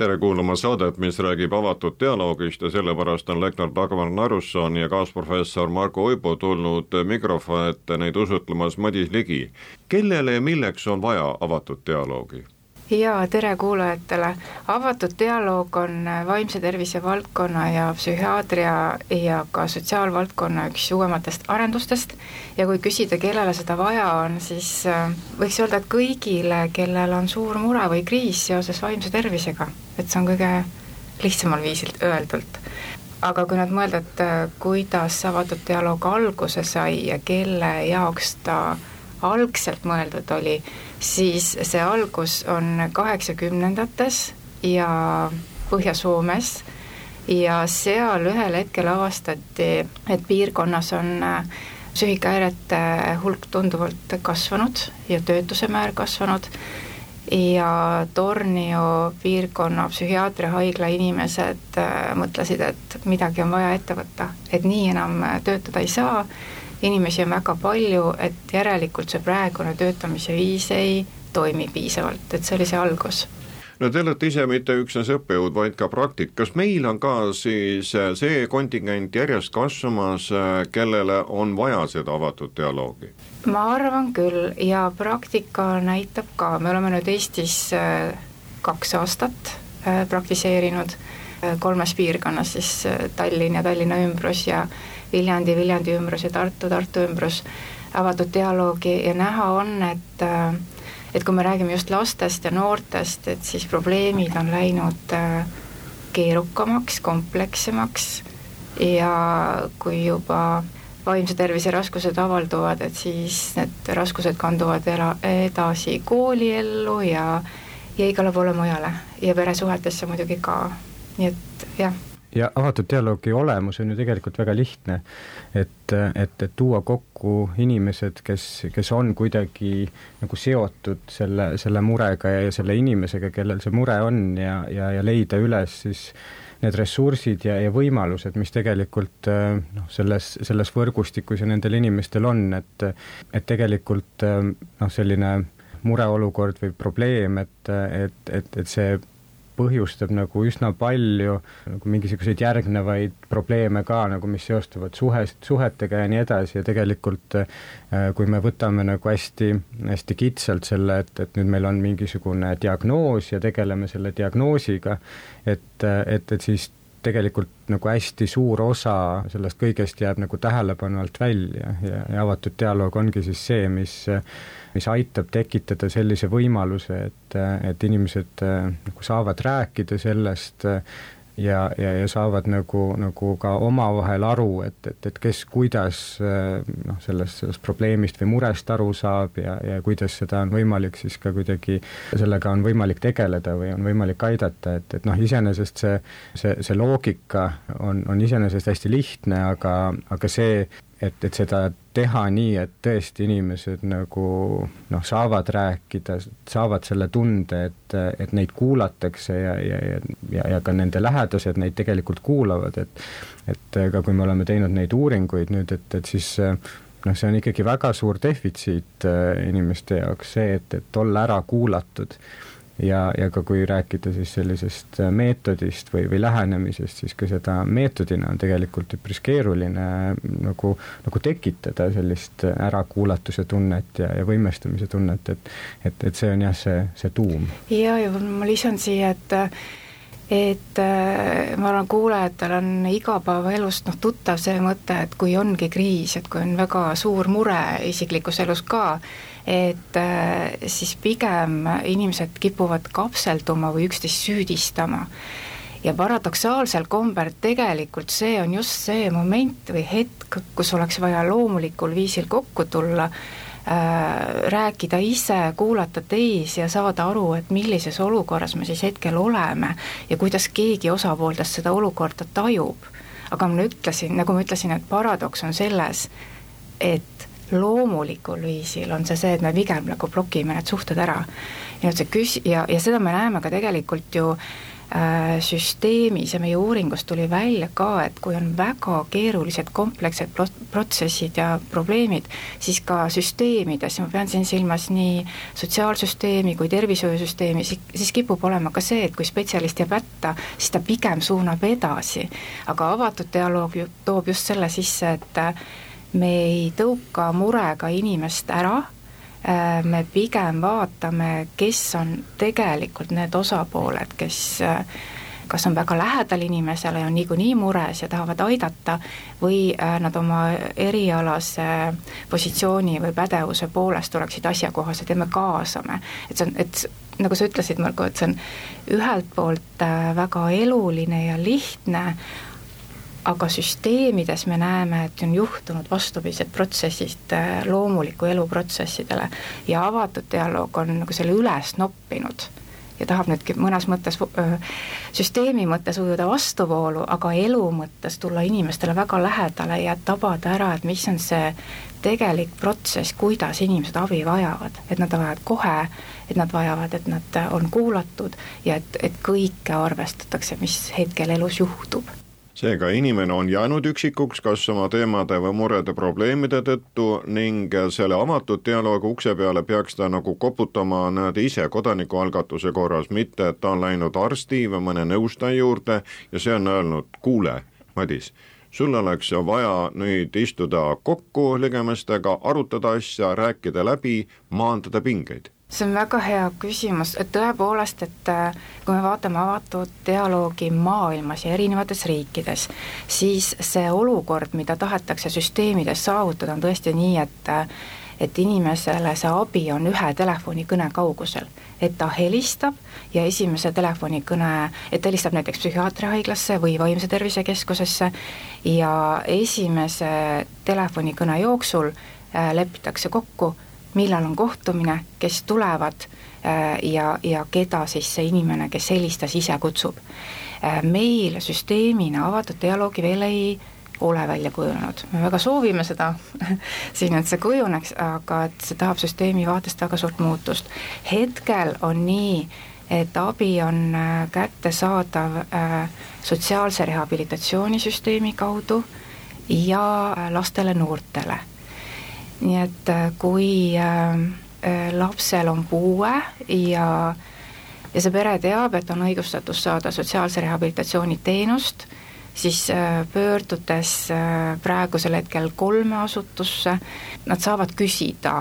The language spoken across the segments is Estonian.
tere kuulama saadet, mis räägib avatud dialoogist ja sellepärast on lektor Dagmar Narusson ja kaasprofessor Margo Uibo tulnud mikrofoni ette neid usutlemas Madis Ligi. kellele ja milleks on vaja avatud dialoogi? Ja tere kuulajatele, avatud dialoog on vaimse tervise valdkonna ja psühhiaatria ja ka sotsiaalvaldkonna üks uuematest arendustest ja kui küsida, kellele seda vaja on, siis äh, võiks öelda, et kõigile, kellel on suur mure või kriis seoses vaimse tervisega, et see on kõige lihtsamal viisil öeldult. aga kui nüüd mõelda, et äh, kuidas avatud dialoog alguse sai ja kelle jaoks ta algselt mõeldud oli, siis see algus on kaheksakümnendates ja Põhja-Soomes. Ja seal ühel hetkel avastati, et piirkonnas on äh, psüühikahäirete hulk tunduvalt kasvanud ja töötuse määr kasvanud. Ja Tornio piirkonna psühhiaatriahaigla inimesed äh, mõtlesid, et midagi on vaja ette võtta, et nii enam töötada ei saa inimesi on väga palju, et järelikult see praegune töötamise viis ei toimi piisavalt, et see oli see algus. No te olete ise mitte üksnes õppejõud, vaid ka praktik, kas meil on ka siis see kontingent järjest kasvamas, kellele on vaja seda avatud dialoogi? ma arvan küll. Ja praktika näitab ka, me oleme nüüd Eestis äh, kaks aastat äh, praktiseerinud äh, kolmes piirkonnas, siis Tallinn ja Tallinna ümbrus ja Viljandi, Viljandi ümbrus ja Tartu, Tartu ümbrus avatud dialoogi ja näha on, et et kui me räägime just lastest ja noortest, et siis probleemid on läinud keerukamaks, komplekssemaks ja kui juba vaimse tervise raskused avalduvad, et siis need raskused kanduvad era-, edasi kooliellu ja ja igale poole mujale ja peresuhetesse muidugi ka, nii et jah ja avatud dialoogi olemus on ju tegelikult väga lihtne. et, et, et tuua kokku inimesed, kes, kes on kuidagi nagu seotud selle, selle murega ja, ja selle inimesega, kellel see mure on ja, ja, ja leida üles siis need ressursid ja, ja võimalused, mis tegelikult noh, selles, selles võrgustikus ja nendel inimestel on, et et tegelikult noh, selline mureolukord või probleem, et, et, et, et see põhjustab nagu üsna palju nagu mingisuguseid järgnevaid probleeme ka nagu, mis seostuvad suhes, suhetega ja nii edasi. Ja tegelikult äh, kui me võtame nagu hästi, hästi kitsalt selle, et, et nüüd meil on mingisugune diagnoos ja tegeleme selle diagnoosiga, et, et, et siis tegelikult nagu hästi suur osa sellest kõigest jääb nagu tähelepanu alt välja ja, ja avatud dialoog ongi siis see, mis mis aitab tekitada sellise võimaluse, et, et inimesed nagu saavad rääkida sellest ja, ja, ja saavad nagu, nagu ka omavahel aru, et, et, et kes kuidas noh, sellest, sellest probleemist või murest aru saab ja, ja kuidas seda on võimalik siis ka kuidagi, sellega on võimalik tegeleda või on võimalik aidata, et, et noh, iseenesest see, see, see loogika on, on iseenesest hästi lihtne, aga, aga see, et, et seda teha nii, et tõesti inimesed nagu noh, saavad rääkida, saavad selle tunde, et, et neid kuulatakse ja, ja, ja, ja, ja ka nende lähedased neid tegelikult kuulavad, et et ka kui me oleme teinud neid uuringuid nüüd, et, et siis noh, see on ikkagi väga suur defitsiit äh, inimeste jaoks, see, et, et olla ära kuulatud ja, ja ka kui rääkida siis sellisest äh, meetodist või, või lähenemisest, siis ka seda meetodina on tegelikult üpris keeruline äh, nagu, nagu tekitada sellist ärakuulatuse tunnet ja, ja võimestamise tunnet, et et, et see on jah, see, see tuum. ja, ja ma lisan siia, et et äh, ma arvan, kuulajatel on igapäevaelust noh, tuttav see mõte, et kui ongi kriis, et kui on väga suur mure isiklikus elus ka, et äh, siis pigem inimesed kipuvad kapselduma või üksteist süüdistama. ja paradoksaalsel kombel tegelikult see on just see moment või hetk, kus oleks vaja loomulikul viisil kokku tulla Äh, rääkida ise, kuulata teisi ja saada aru, et millises olukorras me siis hetkel oleme ja kuidas keegi osapooltest seda olukorda tajub. aga ma ütlesin, nagu ma ütlesin, et paradoks on selles, et loomulikul viisil on see see, et me pigem nagu blokime need suhted ära. ja nüüd see küs- ja, ja seda me näeme ka tegelikult ju äh, süsteemis ja meie uuringust tuli välja ka, et kui on väga keerulised komplekssed protsessid ja probleemid, siis ka süsteemides, ma pean siin silmas nii sotsiaalsüsteemi kui tervishoiusüsteemi, siis kipub olema ka see, et kui spetsialist jääb hätta, siis ta pigem suunab edasi. aga avatud dialoog ju toob just selle sisse, et me ei tõuka murega inimest ära, äh, me pigem vaatame, kes on tegelikult need osapooled, kes äh, kas on väga lähedal inimesele ja on niikuinii mures ja tahavad aidata või äh, nad oma erialase positsiooni või pädevuse poolest oleksid asjakohased ja me kaasame. et see on, et nagu sa ütlesid, Margo, et see on ühelt poolt väga eluline ja lihtne, aga süsteemides me näeme, et on juhtunud vastupidised protsessid äh, loomuliku elu protsessidele. Ja avatud dialoog on nagu selle üles noppinud. Ja tahab nüüd mõnes mõttes, süsteemi mõttes ujuda vastuvoolu, aga elu mõttes tulla inimestele väga lähedale ja tabada ära, et mis on see tegelik protsess, kuidas inimesed abi vajavad, et nad vajavad kohe, et nad vajavad, et nad on kuulatud ja et, et kõike arvestatakse, mis hetkel elus juhtub seega inimene on jäänud üksikuks kas oma teemade või murede probleemide tõttu ning selle avatud dialoogi ukse peale peaks ta nagu koputama niimoodi ise kodanikualgatuse korras, mitte et ta on läinud arsti või mõne nõustaja juurde ja see on öelnud, kuule, Madis, sul oleks vaja nüüd istuda kokku ligemestega, arutada asja, rääkida läbi, maandada pingeid see on väga hea küsimus, et tõepoolest, et äh, kui me vaatame avatud dialoogi maailmas ja erinevates riikides, siis see olukord, mida tahetakse süsteemides saavutada, on tõesti nii, et äh, et inimesele see abi on ühe telefonikõne kaugusel. et ta helistab ja esimese telefonikõne, et ta helistab näiteks psühhiaatriahaiglasse või vaimse tervise keskusesse ja esimese telefonikõne jooksul äh, lepitakse kokku, millal on kohtumine, kes tulevad äh, ja, ja keda siis see inimene, kes helistas, ise kutsub. Äh, meil süsteemina avatud dialoogi veel ei ole välja kujunenud, me väga soovime seda siin, et see kujuneks, aga et see tahab süsteemi vaatest väga suurt muutust. hetkel on nii, et abi on äh, kättesaadav sotsiaalse rehabilitatsioonisüsteemi kaudu ja lastele-noortele nii et äh, kui äh, äh, lapsel on puue ja ja see pere teab, et on õigustatus saada sotsiaalse rehabilitatsiooni teenust, siis pöördudes praegusel hetkel kolme asutusse, nad saavad küsida,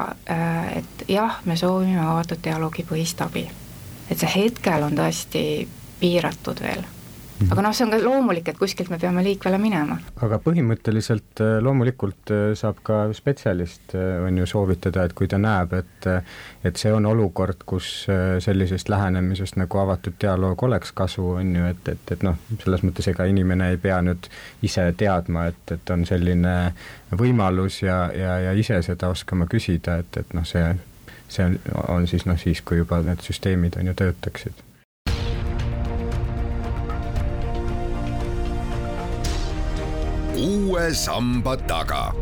et jah, me soovime avatud dialoogipõhist abi. et see hetkel on tõesti piiratud veel. Aga noh, see on ka loomulik, et kuskilt me peame liikvele minema. aga põhimõtteliselt äh, loomulikult äh, saab ka spetsialist, äh, on ju, soovitada, et kui ta näeb, et et see on olukord, kus sellisest lähenemisest nagu avatud dialoog oleks kasu, on ju, et, et, et noh, selles mõttes ega inimene ei pea nüüd ise teadma, et, et on selline võimalus ja, ja, ja ise seda oskama küsida, et, et noh, see see on, on siis noh, siis kui juba need süsteemid on ju töötaksid uue samba taga.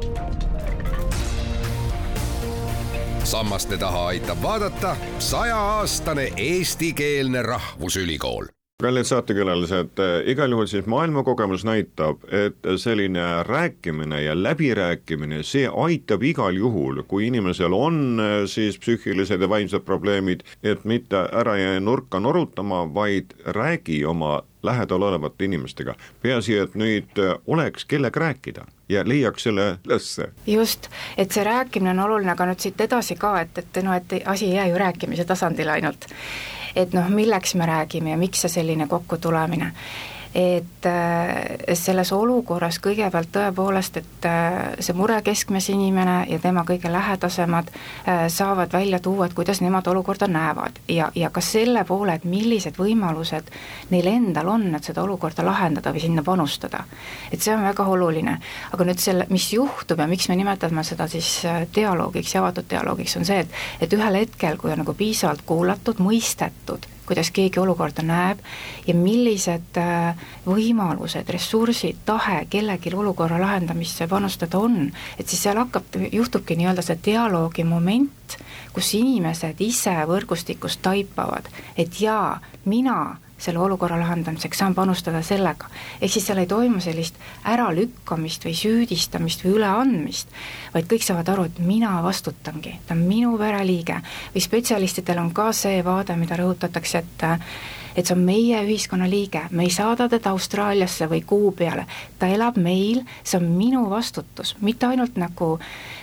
sammaste taha aitab vaadata sajaaastane eestikeelne rahvusülikool kallid saatekülalised, igal juhul siis maailmakogemus näitab, et selline rääkimine ja läbirääkimine, see aitab igal juhul, kui inimesel on siis psüühilised ja vaimsed probleemid, et mitte ära jää nurka norutama, vaid räägi oma lähedal olevate inimestega. peaasi, et nüüd oleks, kellega rääkida ja leiaks selle ülesse. just, et see rääkimine on oluline, aga nüüd siit edasi ka, et, et noh, et asi ei jää ju rääkimise tasandile ainult. et noh, milleks me räägime ja miks see selline kokkutulemine et äh, selles olukorras kõigepealt tõepoolest, et äh, see mure keskmes inimene ja tema kõige lähedasemad äh, saavad välja tuua, et kuidas nemad olukorda näevad ja, ja ka selle poole, et millised võimalused neil endal on, et seda olukorda lahendada või sinna panustada. et see on väga oluline, aga nüüd selle, mis juhtub ja miks me nimetame seda siis dialoogiks ja avatud dialoogiks, on see, et et ühel hetkel, kui on nagu piisavalt kuulatud, mõistetud, kuidas keegi olukorda näeb ja millised äh, võimalused, ressursid, tahe kellelgi olukorra lahendamisse panustada on, et siis seal hakkab, juhtubki nii-öelda see dialoogi moment, kus inimesed ise võrgustikus taipavad, et jaa, mina selle olukorra lahendamiseks, saan panustada sellega. ehk siis seal ei toimu sellist äralükkamist või süüdistamist või üleandmist, vaid kõik saavad aru, et mina vastutangi, ta on minu pereliige. või spetsialistidel on ka see vaade, mida rõhutatakse, et et see on meie ühiskonna liige, me ei saada teda Austraaliasse või kuu peale, ta elab meil, see on minu vastutus, mitte ainult nagu äh,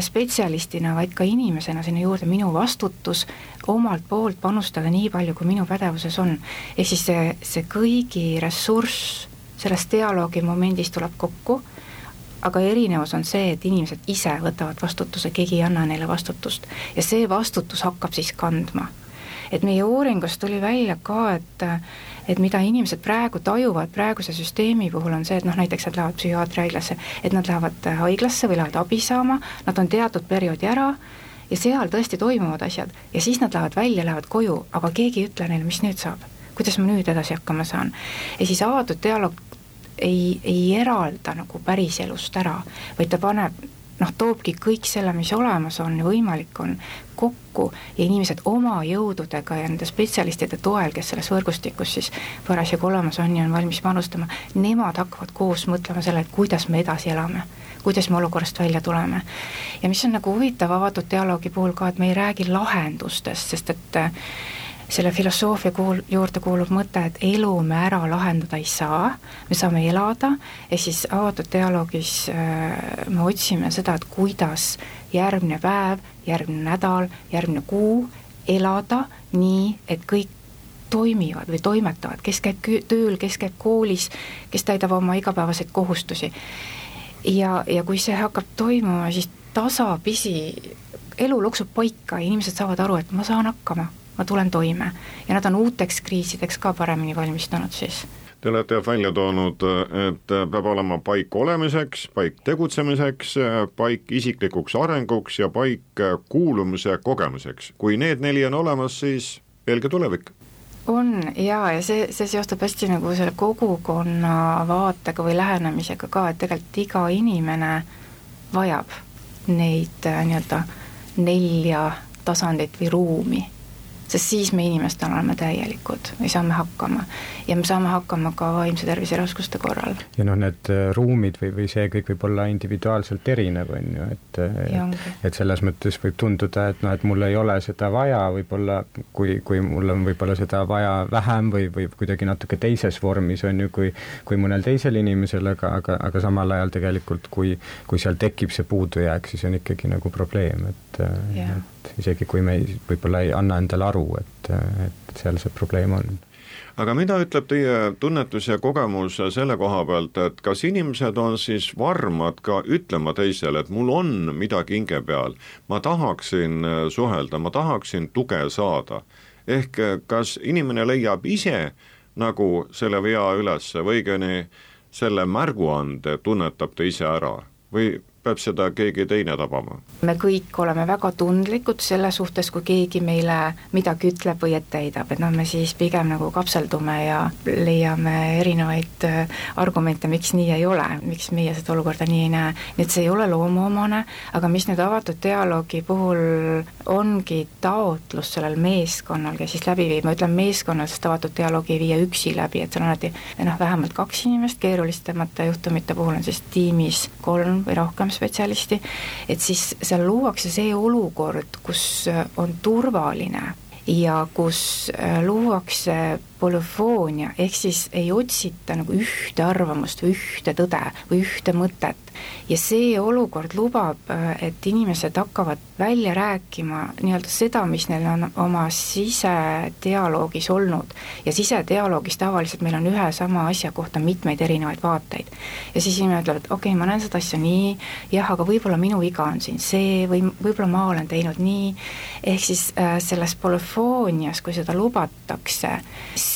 spetsialistina, vaid ka inimesena sinna juurde minu vastutus omalt poolt panustada nii palju, kui minu pädevuses on. ehk siis see, see kõigi ressurss sellest dialoogi momendis tuleb kokku, aga erinevus on see, et inimesed ise võtavad vastutuse, keegi ei anna neile vastutust. ja see vastutus hakkab siis kandma. et meie uuringust tuli välja ka, et et mida inimesed praegu tajuvad praeguse süsteemi puhul, on see, et noh, näiteks nad lähevad psühhiaatriahaiglasse, et nad lähevad haiglasse või lähevad abi saama, nad on teatud perioodi ära ja seal tõesti toimuvad asjad ja siis nad lähevad välja, lähevad koju, aga keegi ei ütle neile, mis nüüd saab. kuidas ma nüüd edasi hakkama saan? ja siis avatud dialoog ei, ei eralda nagu päriselust ära, vaid ta paneb noh, toobki kõik selle, mis olemas on ja võimalik on, kokku ja inimesed oma jõududega ja nende spetsialistide toel, kes selles võrgustikus siis parasjagu olemas on ja on valmis panustama, nemad hakkavad koos mõtlema selle, et kuidas me edasi elame kuidas me olukorrast välja tuleme. ja mis on nagu huvitav avatud dialoogi puhul ka, et me ei räägi lahendustest, sest et selle filosoofia kuul-, juurde kuulub mõte, et elu me ära lahendada ei saa, me saame elada, ehk siis avatud dialoogis äh, me otsime seda, et kuidas järgmine päev, järgmine nädal, järgmine kuu elada nii, et kõik toimivad või toimetavad, kes käib tööl, kes käib koolis, kes täidab oma igapäevaseid kohustusi. Ja, ja kui see hakkab toimuma, siis tasapisi elu loksub paika, inimesed saavad aru, et ma saan hakkama, ma tulen toime. ja nad on uuteks kriisideks ka paremini valmistunud siis. Te olete välja toonud, et peab olema paik olemiseks, paik tegutsemiseks, paik isiklikuks arenguks ja paik kuulumise kogemuseks. kui need neli on olemas, siis helge tulevik on jaa, ja see, see seostub hästi nagu selle kogukonna vaatega või lähenemisega ka, et tegelikult iga inimene vajab neid äh, nii-öelda nelja tasandit või ruumi sest siis me inimestena oleme täielikud või saame hakkama. ja me saame hakkama ka vaimse tervise raskuste korral. ja noh, need äh, ruumid või, või see kõik võib olla individuaalselt erinev, on ju, et et, et selles mõttes võib tunduda, et noh, et mul ei ole seda vaja, võib-olla kui, kui mul on võib-olla seda vaja vähem või, või kuidagi natuke teises vormis, on ju, kui kui mõnel teisel inimesel, aga, aga, aga samal ajal tegelikult, kui kui seal tekib see puudujääk, siis on ikkagi nagu probleem, et, et isegi kui me ei, võib-olla ei anna endale aru, et, et seal see probleem on. Aga mida ütleb teie tunnetus ja kogemus selle koha pealt, et kas inimesed on siis varmad ka ütlema teisele, et mul on midagi hinge peal, ma tahaksin suhelda, ma tahaksin tuge saada, ehk kas inimene leiab ise nagu selle vea üles või õigemini selle märguande tunnetab ta ise ära? Või peab seda keegi teine tabama? me kõik oleme väga tundlikud selle suhtes, kui keegi meile midagi ütleb või ette heidab, et noh, me siis pigem nagu kapseldume ja leiame erinevaid äh, argumente, miks nii ei ole, miks meie seda olukorda nii ei näe, nii et see ei ole loomuomane, aga mis nüüd avatud dialoogi puhul ongi taotlus sellel meeskonnal, kes siis läbi viib, ma ütlen meeskonnal, sest avatud dialoogi ei viia üksi läbi, et seal on alati noh, vähemalt kaks inimest, keerulisemate juhtumite puhul on siis tiimis kolm või rohkem spetsialisti, et siis seal luuakse see olukord, kus on turvaline ja kus äh, luuakse polüfoonia, ehk siis ei otsita nagu ühte arvamust või ühte tõde või ühte mõtet. ja see olukord lubab, äh, et inimesed hakkavad välja rääkima nii-öelda seda, mis neil on oma sisedialoogis olnud. ja sisedialoogis tavaliselt meil on ühe sama asja kohta mitmeid erinevaid vaateid. ja siis inimene ütleb, et okei okay,, ma näen seda asja nii, jah, aga võib-olla minu viga on siin see või võib-olla ma olen teinud nii, ehk siis äh, selles polüfoonias, kui seda lubatakse,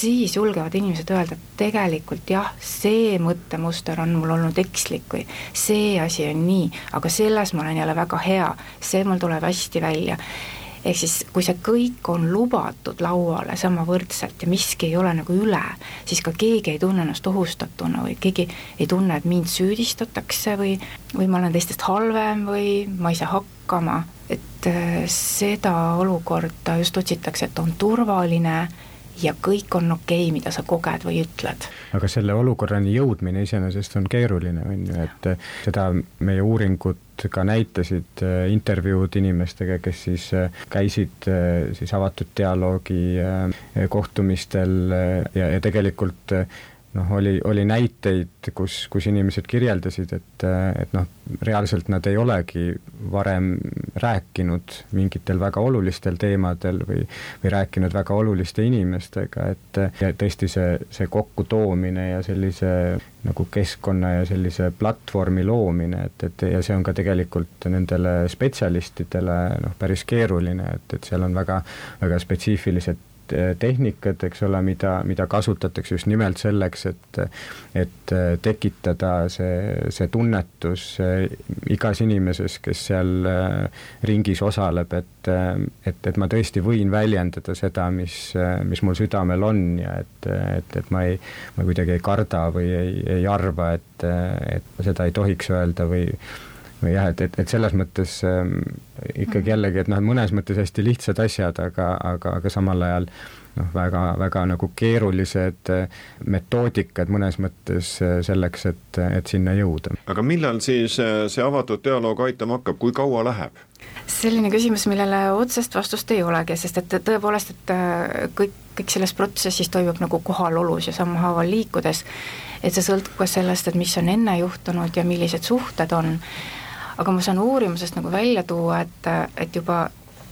siis julgevad inimesed öelda, et tegelikult jah, see mõttemuster on mul olnud ekslik või see asi on nii, aga selles ma olen jälle väga hea, see mul tuleb hästi välja. Ehk siis, kui see kõik on lubatud lauale samavõrdselt ja miski ei ole nagu üle, siis ka keegi ei tunne ennast ohustatuna või keegi ei tunne, et mind süüdistatakse või, või ma olen teistest halvem või ma ei saa hakkama, et äh, seda olukorda just otsitakse, et on turvaline ja kõik on okei okay,, mida sa koged või ütled. aga selle olukorrani jõudmine iseenesest on keeruline, on ju, et äh, seda meie uuringud ka näitasid äh, intervjuud inimestega, kes siis äh, käisid siis avatud dialoogi kohtumistel ja, ja tegelikult noh, oli, oli näiteid, kus, kus inimesed kirjeldasid, et, et noh, reaalselt nad ei olegi varem rääkinud mingitel väga olulistel teemadel või, või rääkinud väga oluliste inimestega, et ja tõesti see, see kokkutoomine ja sellise nagu keskkonna ja sellise platvormi loomine, et, et ja see on ka tegelikult nendele spetsialistidele noh, päris keeruline, et, et seal on väga, väga spetsiifilised tehnikad, eks ole, mida, mida kasutatakse just nimelt selleks, et et eh, tekitada see, see tunnetus eh, igas inimeses, kes seal ringis osaleb, et et, et ma tõesti võin väljendada seda, mis, mis mul südamel on ja et, et, et ma ei, ma kuidagi ei karda või ei, ei arva, et, et seda ei tohiks öelda või või jah, et, et, et selles mõttes äh, ikkagi jällegi, et noh, mõnes mõttes hästi lihtsad asjad, aga, aga, aga samal ajal noh, väga, väga nagu keerulised äh, metoodikad mõnes mõttes äh, selleks, et, et sinna jõuda. aga millal siis äh, see avatud dialoog aitama hakkab, kui kaua läheb? selline küsimus, millele otsest vastust ei olegi, sest et tõepoolest, et kõik, kõik selles protsessis toimub nagu kohalolus ja sammhaaval liikudes, et see sõltub ka sellest, et mis on enne juhtunud ja millised suhted on aga ma saan uurimusest nagu välja tuua, et, et juba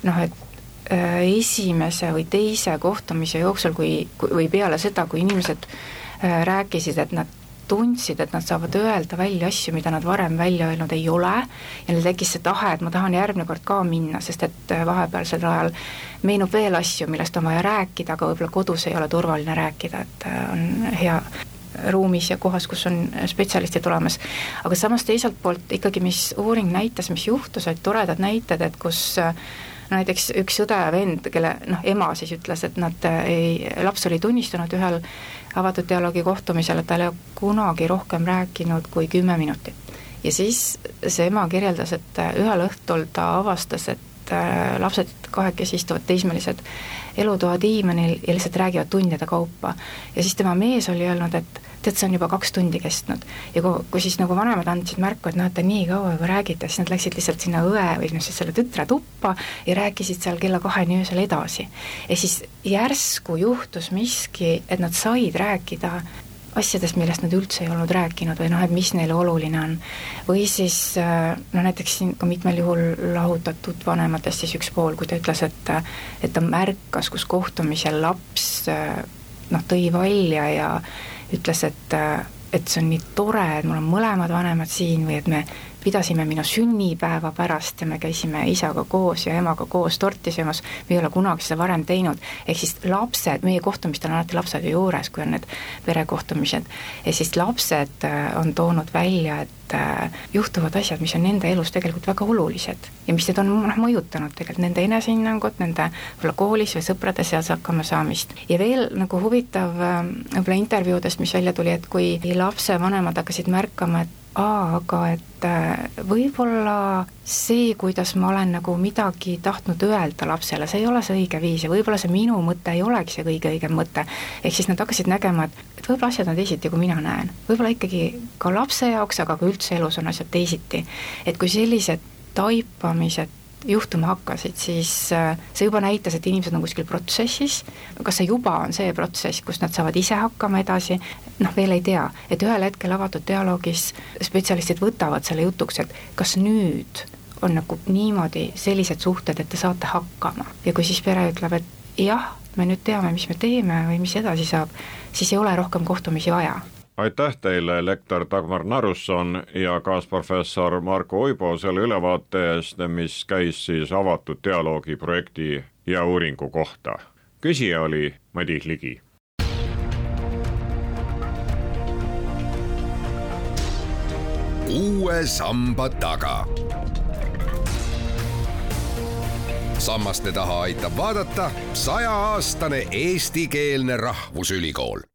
noh, et äh, esimese või teise kohtumise jooksul, kui, või peale seda, kui inimesed äh, rääkisid, et nad tundsid, et nad saavad öelda välja asju, mida nad varem välja öelnud ei ole, ja neil tekkis see tahe, et ma tahan järgmine kord ka minna, sest et äh, vahepealsel ajal meenub veel asju, millest on vaja rääkida, aga võib-olla kodus ei ole turvaline rääkida, et on hea ruumis ja kohas, kus on spetsialistid olemas. aga samas teiselt poolt ikkagi, mis uuring näitas, mis juhtus, olid toredad näited, et kus no näiteks üks õde ja vend, kelle noh, ema siis ütles, et nad ei, laps oli tunnistanud ühel avatud dialoogi kohtumisel, et ta ei ole kunagi rohkem rääkinud kui kümme minutit. ja siis see ema kirjeldas, et ühel õhtul ta avastas, et äh, lapsed kahekesi istuvad teismelised elutoa diivanil ja lihtsalt räägivad tundide kaupa. ja siis tema mees oli öelnud, et tead, see on juba kaks tundi kestnud. ja kui, kui siis nagu vanemad andsid märku, et noh, et te nii kaua juba räägite, siis nad läksid lihtsalt sinna õe või noh, siis selle tütre tuppa ja rääkisid seal kella kaheni öösel edasi. ja siis järsku juhtus miski, et nad said rääkida asjadest, millest nad üldse ei olnud rääkinud või noh, et mis neile oluline on. või siis no näiteks siin ka mitmel juhul lahutatud vanematest siis üks pool, kui ta ütles, et et ta märkas, kus kohtumisel laps noh, tõi välja ja ütles, et, et see on nii tore, et mul on mõlemad vanemad siin või et me pidasime minu sünnipäeva pärast ja me käisime isaga koos ja emaga koos torti söömas, me ei ole kunagi seda varem teinud, ehk siis lapsed, meie kohtumistel on alati lapsed ju juures, kui on need perekohtumised, ja siis lapsed äh, on toonud välja, et äh, juhtuvad asjad, mis on nende elus tegelikult väga olulised ja mis need on noh, mõjutanud tegelikult nende enesehinnangut, nende võib-olla koolis või sõprade seas hakkama saamist. ja veel nagu huvitav äh, võib-olla intervjuudest, mis välja tuli, et kui lapsevanemad hakkasid märkama, et aa, aga et äh, võib-olla see, kuidas ma olen nagu midagi tahtnud öelda lapsele, see ei ole see õige viis ja võib-olla see minu mõte ei olegi see kõige õigem mõte. ehk siis nad hakkasid nägema, et, et võib-olla asjad on teisiti, kui mina näen. võib-olla ikkagi ka lapse jaoks, aga ka üldse elus on asjad teisiti. et kui sellised taipamised juhtuma hakkasid, siis äh, see juba näitas, et inimesed on kuskil protsessis, kas see juba on see protsess, kus nad saavad ise hakkama edasi, noh, veel ei tea, et ühel hetkel avatud dialoogis spetsialistid võtavad selle jutuks, et kas nüüd on nagu niimoodi sellised suhted, et te saate hakkama. ja kui siis pere ütleb, et jah, me nüüd teame, mis me teeme või mis edasi saab, siis ei ole rohkem kohtumisi vaja aitäh teile, lektor Dagmar Narusson ja kaasprofessor Marko Uibo selle ülevaate eest, mis käis siis avatud dialoogi projekti ja uuringu kohta. küsija oli Madis Ligi. uue samba taga sammaste taha aitab vaadata sajaaastane eestikeelne rahvusülikool